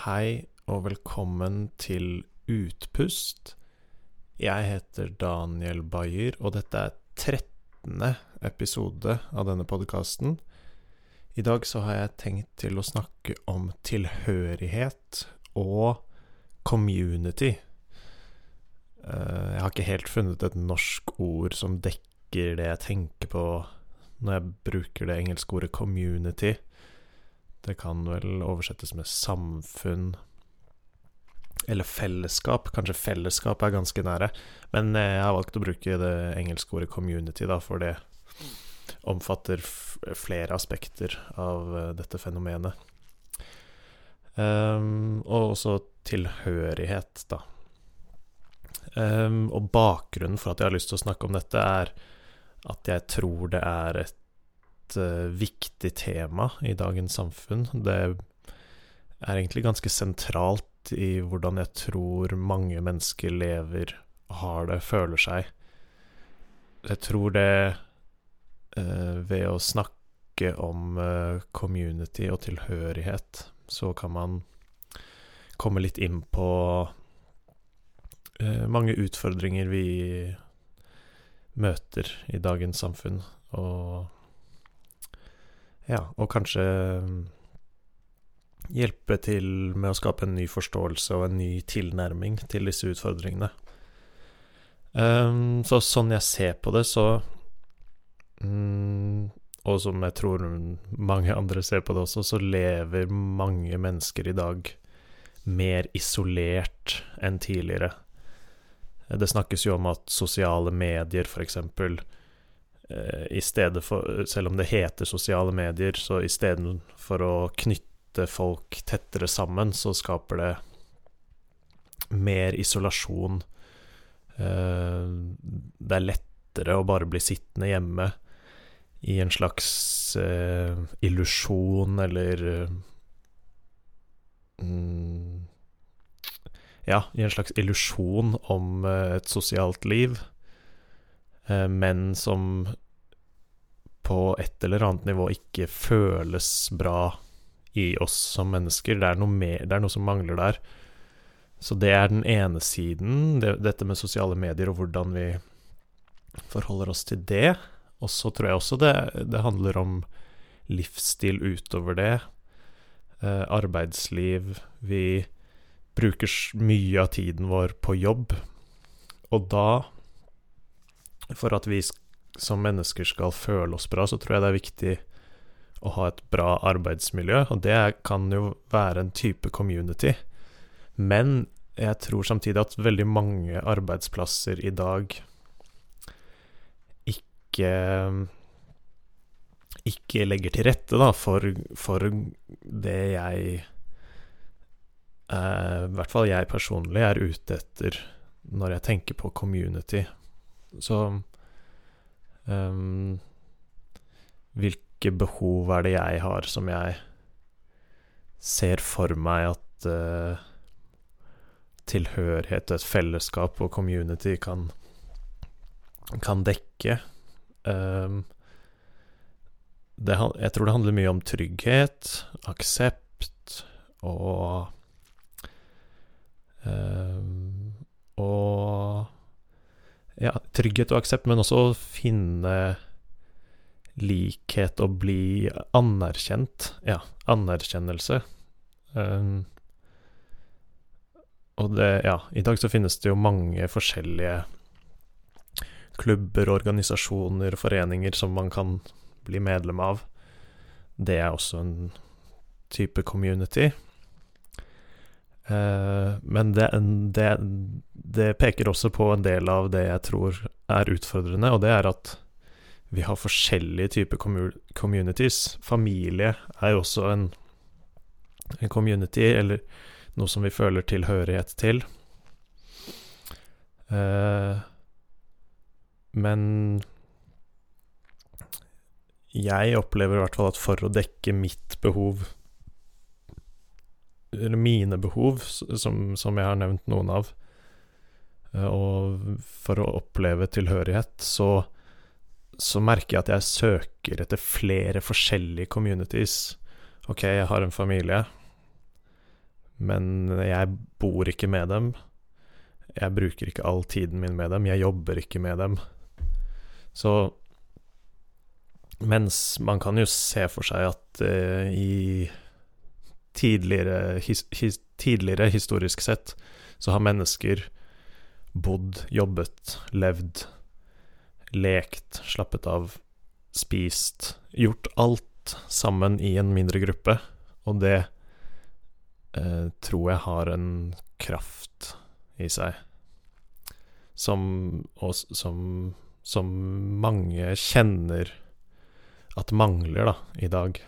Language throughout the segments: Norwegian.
Hei og velkommen til Utpust. Jeg heter Daniel Bayer, og dette er 13. episode av denne podkasten. I dag så har jeg tenkt til å snakke om tilhørighet og community. Eh, Jeg har ikke helt funnet et norsk ord som dekker det jeg tenker på når jeg bruker det engelske ordet community. Det kan vel oversettes med samfunn eller fellesskap. Kanskje fellesskap er ganske nære. Men eh, jeg har valgt å bruke det engelske ordet community, da, for det omfatter flere aspekter av uh, dette fenomenet. Um, og også tilhørighet, da. Um, og bakgrunnen for at jeg har lyst til å snakke om dette, er at jeg tror det er et uh, viktig tema i dagens samfunn. Det er egentlig ganske sentralt i hvordan jeg tror mange mennesker lever, har det, føler seg. Jeg tror det uh, ved å snakke om uh, community og tilhørighet, så kan man komme litt inn på mange utfordringer vi møter i dagens samfunn, og ja, og kanskje hjelpe til med å skape en ny forståelse og en ny tilnærming til disse utfordringene. Um, så sånn jeg ser på det, så um, Og som jeg tror mange andre ser på det også, så lever mange mennesker i dag mer isolert enn tidligere. Det snakkes jo om at sosiale medier, for eksempel, i stedet for Selv om det heter sosiale medier, så istedenfor å knytte folk tettere sammen, så skaper det mer isolasjon. Det er lettere å bare bli sittende hjemme i en slags uh, illusjon eller uh, Ja, i en slags illusjon om et sosialt liv men som på et eller annet nivå ikke føles bra i oss som mennesker. Det er noe, mer, det er noe som mangler der. Så det er den ene siden, det, dette med sosiale medier og hvordan vi forholder oss til det. Og så tror jeg også det, det handler om livsstil utover det. Eh, arbeidsliv. Vi bruker mye av tiden vår på jobb. Og da for at vi som mennesker skal føle oss bra, så tror jeg det er viktig å ha et bra arbeidsmiljø, og det kan jo være en type community. Men jeg tror samtidig at veldig mange arbeidsplasser i dag ikke ikke legger til rette da, for, for det jeg eh, I hvert fall jeg personlig er ute etter når jeg tenker på community. Så um, Hvilke behov er det jeg har som jeg ser for meg at uh, tilhørighet, et fellesskap og community kan, kan dekke? Um, det, jeg tror det handler mye om trygghet, aksept og Og ja, trygghet og aksept, men også finne likhet og bli anerkjent. Ja, anerkjennelse. Um, og det Ja, i dag så finnes det jo mange forskjellige klubber, organisasjoner, foreninger som man kan bli medlem av. Det er også en type community. Uh, men det, det, det, peker også på en del av det jeg tror er utfordrende, og det er at vi har forskjellige typer communities. Familie er jo også en, en, community, eller noe som vi føler tilhørighet til. Eh, men jeg opplever i hvert fall at for å dekke mitt behov eller mine behov, som, som, jeg har nevnt noen av. Eh, og for å oppleve tilhørighet, så, så merker jeg at jeg søker etter flere forskjellige communities. Ok, jeg har en familie, men jeg bor ikke med dem. Jeg bruker ikke all tiden min med dem. Jeg jobber ikke med dem. Så Mens man kan jo se for seg at uh, i tidligere, his, his, tidligere, historisk sett, så har mennesker bodd, jobbet, levd, lekt, slappet av, spist, gjort alt sammen i en mindre gruppe, og det eh, tror jeg har en kraft i seg som, og, som, som mange kjenner at mangler, da, i dag.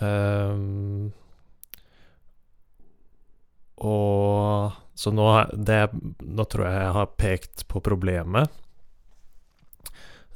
Um, og Så nå, det, nå tror jeg jeg har pekt på problemet.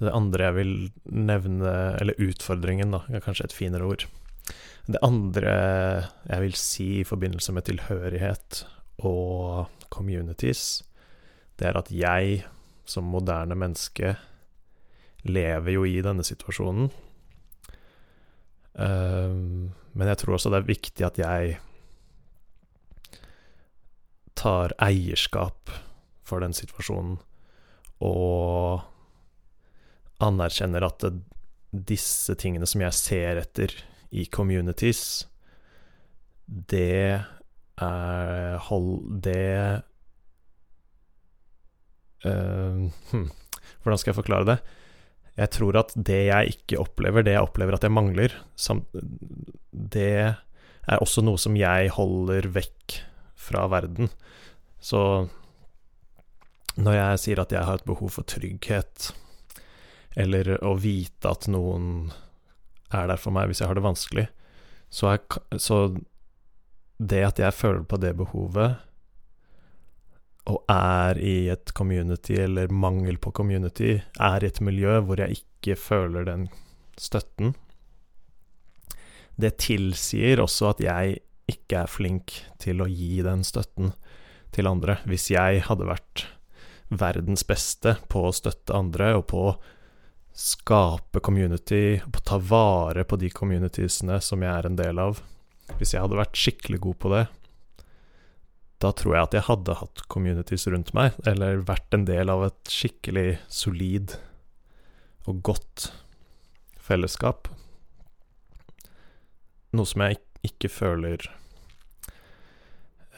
Det andre jeg vil nevne, eller utfordringen, da, er kanskje et finere ord. Det andre jeg vil si i forbindelse med tilhørighet og communities, det er at jeg som moderne menneske lever jo i denne situasjonen. Um, men jeg tror også det er viktig at jeg tar eierskap for den situasjonen, og anerkjenner at det, disse tingene som jeg ser etter i communities, det er hold Det uh, hm, Hvordan skal jeg forklare det? Jeg tror at det jeg ikke opplever, det jeg opplever at jeg mangler, det er også noe som jeg holder vekk fra verden. Så når jeg sier at jeg har et behov for trygghet, eller å vite at noen er der for meg hvis jeg har det vanskelig, så, er, så det at jeg føler på det behovet, og er i et community, eller mangel på community, er i et miljø hvor jeg ikke føler den støtten, det tilsier også at jeg ikke er flink til å gi den støtten til andre. Hvis jeg hadde vært verdens beste på å støtte andre, og på å skape community, på å ta vare på de communitiesene som jeg er en del av Hvis jeg hadde vært skikkelig god på det, da tror jeg at jeg hadde hatt communities rundt meg, eller vært en del av et skikkelig solid og godt fellesskap. Noe som jeg ikke føler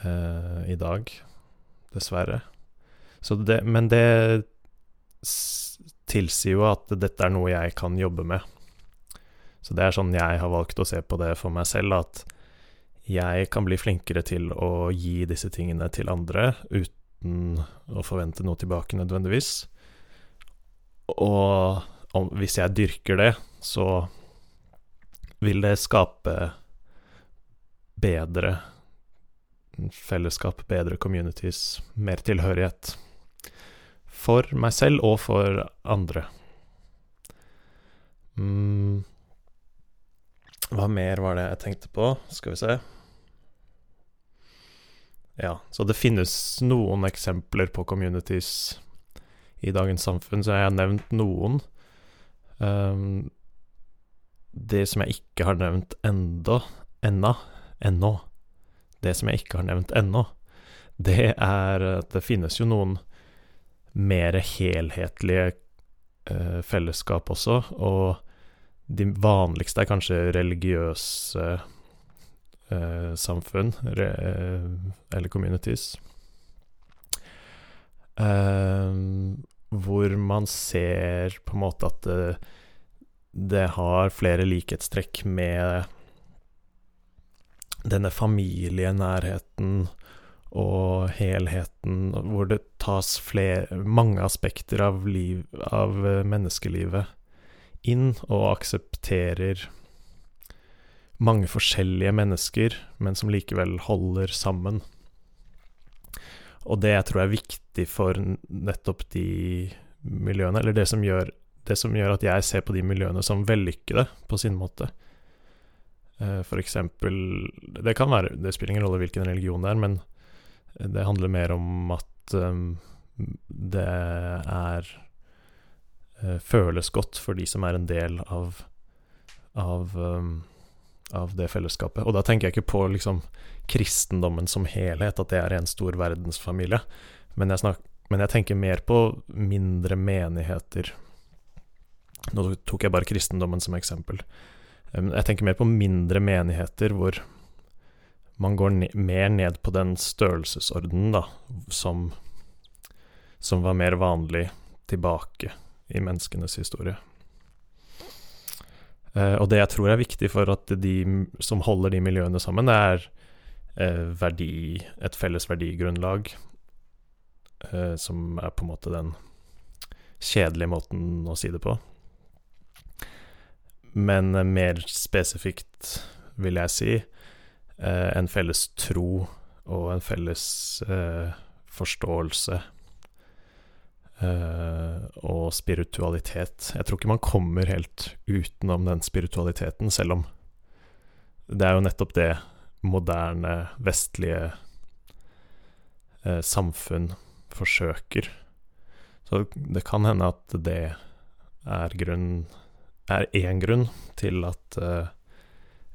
uh, i dag, dessverre. Det, men det tilsier jo at dette er noe jeg kan jobbe med. Så det er sånn jeg har valgt å se på det for meg selv, at jeg kan bli flinkere til å gi disse tingene til andre uten å forvente noe tilbake nødvendigvis. Og om, hvis jeg dyrker det, så vil det skape bedre fellesskap, bedre communities, mer tilhørighet. For meg selv og for andre. Mm. Hva mer var det jeg tenkte på? Skal vi se. Ja, så det finnes noen eksempler på communities i dagens samfunn, så jeg har nevnt noen. Um, det som jeg ikke har nevnt enda, ennå, ennå Det som jeg ikke har nevnt ennå, det er at det finnes jo noen mer helhetlige uh, fellesskap også, og de vanligste er kanskje religiøse eh, samfunn, re, eh, eller communities, eh, hvor man ser på en måte at det, det har flere likhetstrekk med denne familienærheten og helheten, hvor det tas flere, mange aspekter av, liv, av menneskelivet inn, og aksepterer mange forskjellige mennesker, men som likevel holder sammen. Og det jeg tror er viktig for nettopp de miljøene, eller det som gjør, det som gjør at jeg ser på de miljøene som vellykkede på sin måte. Eh, for eksempel Det kan være Det spiller ingen rolle hvilken religion det er, men det handler mer om at um, det er uh, føles godt for de som er en del av, av um, av det fellesskapet. Og da tenker jeg ikke på liksom kristendommen som helhet, at det er en stor verdensfamilie, men jeg, snak, men jeg tenker mer på mindre menigheter. Nå tok jeg bare kristendommen som eksempel. Jeg tenker mer på mindre menigheter hvor man går ne mer ned på den størrelsesordenen da, som, som var mer vanlig tilbake i menneskenes historie. Uh, og det jeg tror er viktig for at de som holder de miljøene sammen, er uh, verdi, et felles verdigrunnlag, uh, som er på en måte den kjedelige måten å si det på. Men mer spesifikt, vil jeg si, en felles tro og en felles forståelse og spiritualitet. Jeg tror ikke man kommer helt utenom den spiritualiteten, selv om det er jo nettopp det moderne, vestlige eh, samfunn forsøker. Så det kan hende at det er grunn er én grunn til at eh,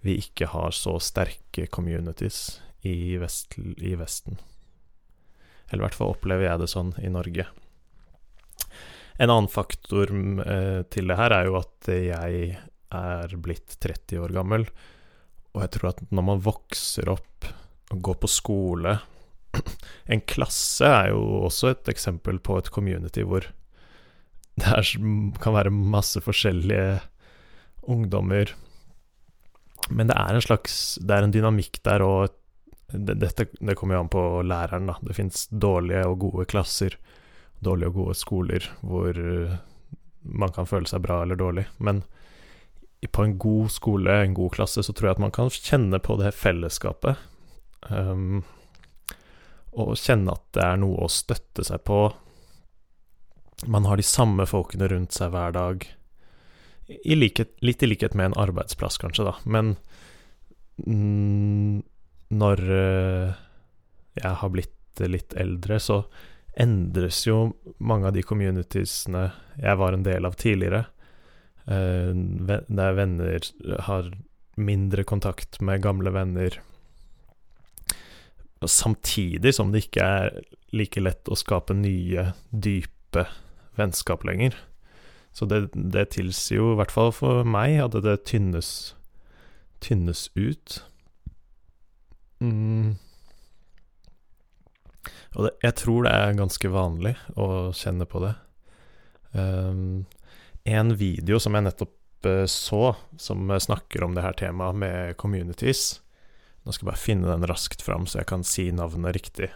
vi ikke har så sterke communities i, vest, i Vesten. Eller i hvert fall opplever jeg det sånn i Norge. En annen faktor eh, til det her er jo at jeg er blitt 30 år gammel, og jeg tror at når man vokser opp og går på skole En klasse er jo også et eksempel på et community hvor det er, kan være masse forskjellige ungdommer. Men det er en slags Det er en dynamikk der, og dette det kommer jo an på læreren, da. Det fins dårlige og gode klasser dårlige og gode skoler hvor eh, man kan føle seg bra eller dårlig. Men på en god skole, en god klasse, så tror jeg at man kan kjenne på det fellesskapet. Um, og kjenne at det er noe å støtte seg på. Man har de samme folkene rundt seg hver dag. I likhet, litt i likhet med en arbeidsplass, kanskje, da. Men mm, når uh, jeg har blitt litt eldre, så endres jo mange av de communitiesene jeg var en del av tidligere. Eh, der venner har mindre kontakt med gamle venner. Samtidig som det ikke er like lett å skape nye, dype vennskap lenger. Så det, det tilsier jo, i hvert fall for meg, at det tynnes, tynnes ut. Mm. Og det, jeg tror det er ganske vanlig å kjenne på det. Um, en video som jeg nettopp uh, så, som snakker om det her temaet med communities Nå skal jeg bare finne den raskt fram, så jeg kan si navnet riktig.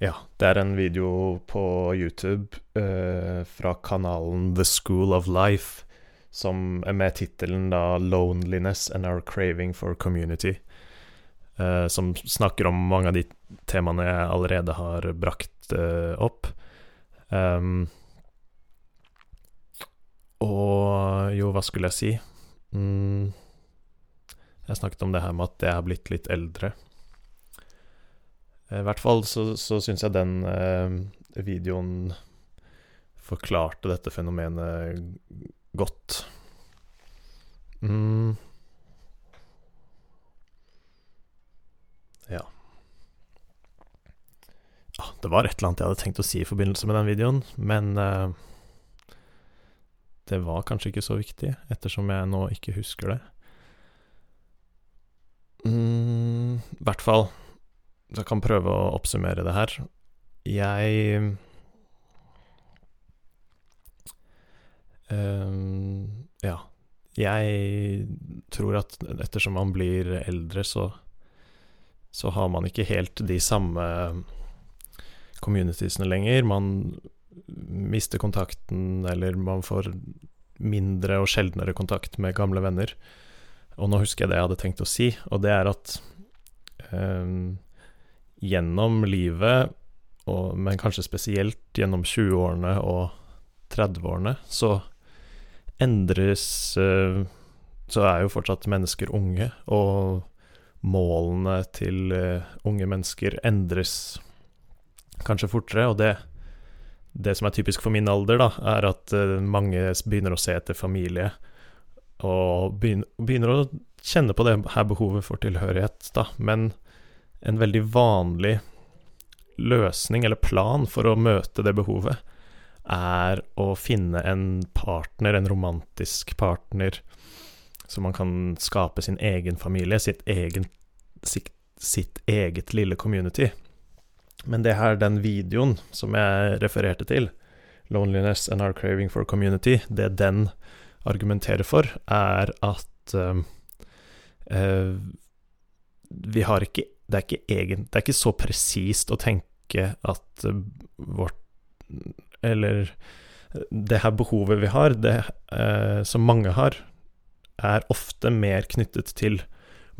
Ja, det er en video på YouTube uh, fra kanalen The School of Life som er med tittelen 'Loneliness and Our Craving for Community'. Uh, som snakker om mange av de temaene jeg allerede har brakt uh, opp. Um, og jo, hva skulle jeg si? Mm, jeg snakket om det her med at jeg har blitt litt eldre. I hvert fall så, så syns jeg den uh, videoen forklarte dette fenomenet godt. Mm. Ja. ja. Det var et eller annet jeg hadde tenkt å si i forbindelse med den videoen, men uh, det var kanskje ikke så viktig, ettersom jeg nå ikke husker det. mm, I hvert fall jeg kan prøve å oppsummere det her. Jeg ja. Jeg tror at ettersom man blir eldre, så, så har man ikke helt de samme communitiesene lenger. Man mister kontakten, eller man får mindre og sjeldnere kontakt med gamle venner. Og nå husker jeg det jeg hadde tenkt å si, og det er at um, gjennom livet, og, men kanskje spesielt gjennom 20-årene og 30-årene, så endres eh, Så er jo fortsatt mennesker unge, og målene til eh, unge mennesker endres kanskje fortere, og det, det som er typisk for min alder, da, er at uh, mange begynner å se etter familie, og begynner, å kjenne på det her behovet for tilhørighet, da. Men en veldig vanlig løsning, eller plan, for å møte det behovet, er å finne en partner, en romantisk partner, så man kan skape sin egen familie, sitt, egen, sitt, sitt eget lille community. Men det her, den videoen som jeg refererte til, 'Loneliness and Our Craving for Community', det den argumenterer for, er at uh, uh, vi har ikke det er ikke, egen, det er ikke så presist å tenke at uh, vårt Eller det her behovet vi har, det som mange har, er ofte mer knyttet til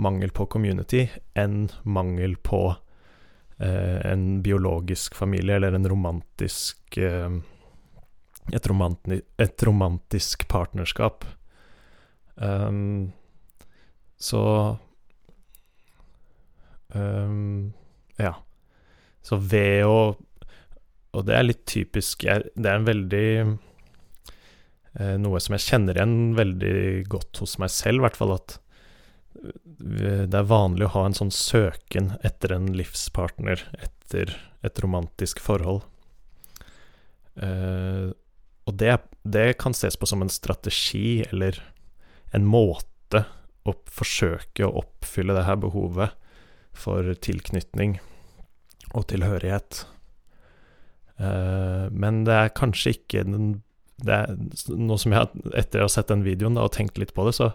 mangel på community enn mangel på Eh, en biologisk familie eller en romantisk eh, et, romanti et, romantisk partnerskap. Um, så um, Ja. Så ved å Og det er litt typisk jeg, Det er en veldig eh, Noe som jeg kjenner igjen veldig godt hos meg selv, i hvert fall at det er vanlig å ha en sånn søken etter en livspartner, etter et romantisk forhold. Eh, og det, det, kan ses på som en strategi, eller en måte å forsøke å oppfylle det her behovet for tilknytning og tilhørighet. Uh, men det er kanskje ikke den er, Nå som jeg, etter å ha sett den videoen da, og tenkt litt på det, så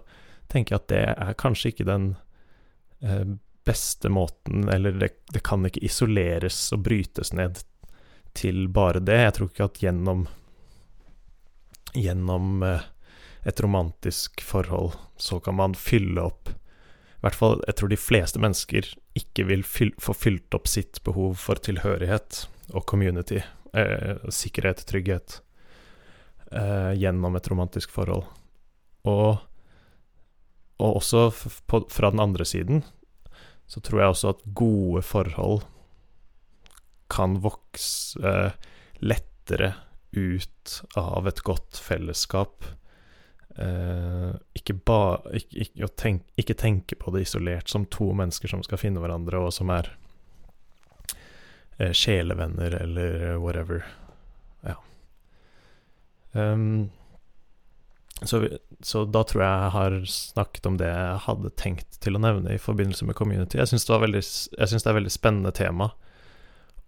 tenker jeg at det er kanskje ikke den eh, beste måten Eller det, det, kan ikke isoleres og brytes ned til bare det. Jeg tror ikke at gjennom Gjennom eh, et romantisk forhold så kan man fylle opp I hvert fall, jeg tror de fleste mennesker ikke vil fyl få fylt opp sitt behov for tilhørighet og community, eh, sikkerhet, trygghet, eh, gjennom et romantisk forhold. Og og også på, fra den andre siden så tror jeg også at gode forhold kan vokse eh, lettere ut av et godt fellesskap. Eh, ikke, ba, ikke, ikke, tenk, ikke, tenke på det isolert som to mennesker som skal finne hverandre, og som er sjelevenner eller whatever. Ja. Um, så, så, da tror jeg jeg har snakket om det jeg hadde tenkt til å nevne i forbindelse med community. Jeg syns det, det, er et veldig spennende tema,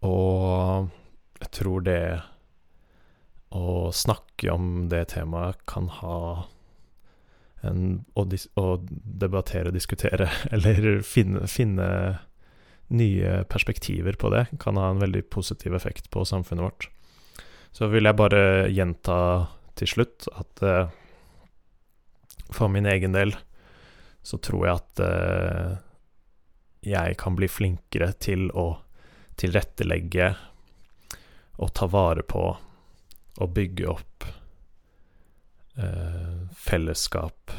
og jeg tror det å snakke om det temaet kan ha en Å, å debattere, diskutere, eller finne, finne nye perspektiver på det, kan ha en veldig positiv effekt på samfunnet vårt. Så vil jeg bare gjenta til slutt at eh, for min egen del så tror jeg at eh, jeg kan bli flinkere til å tilrettelegge og ta vare på og bygge opp eh, fellesskap.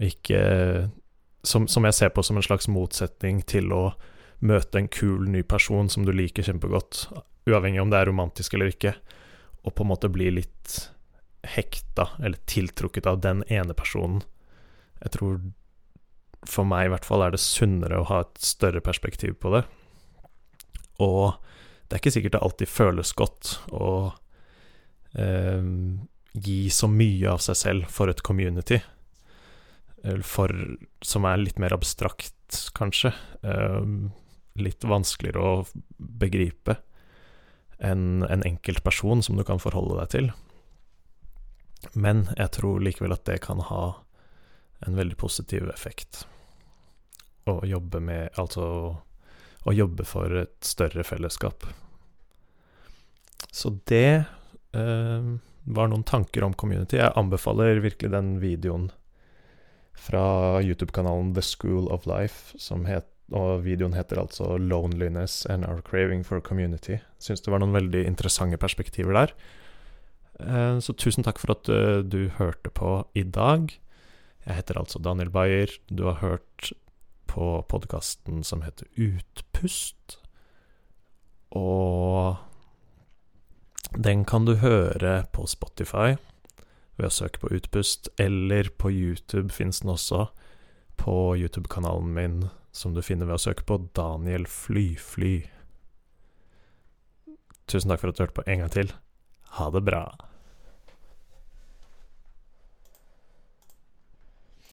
Ikke som, som, jeg ser på som en slags motsetning til å møte en kul, ny person som du liker kjempegodt, uavhengig om det er romantisk eller ikke, og på en måte bli litt hekta, eller tiltrukket av den ene personen. Jeg tror for meg i hvert fall er det sunnere å ha et større perspektiv på det. Og det er ikke sikkert det alltid føles godt å eh, gi så mye av seg selv for et community, for, som er litt mer abstrakt, kanskje. Eh, litt vanskeligere å begripe enn en enkelt person som du kan forholde deg til. Men jeg tror likevel at det kan ha en veldig positiv effekt. Å jobbe med Altså å jobbe for et større fellesskap. Så det eh, var noen tanker om community. Jeg anbefaler virkelig den videoen fra YouTube-kanalen The School of Life, som het, og videoen heter altså 'Loneliness and Our Craving for Community'. Syns det var noen veldig interessante perspektiver der. Eh, så tusen takk for at eh, du hørte på i dag. Jeg heter altså Daniel Bayer. Du har hørt på podkasten som heter Utpust. Og Den kan du høre på Spotify ved å søke på Utpust, eller på YouTube fins den også. På YouTube-kanalen min, som du finner ved å søke på Daniel Flyfly. Tusen takk for at du hørte på en gang til. Ha det bra.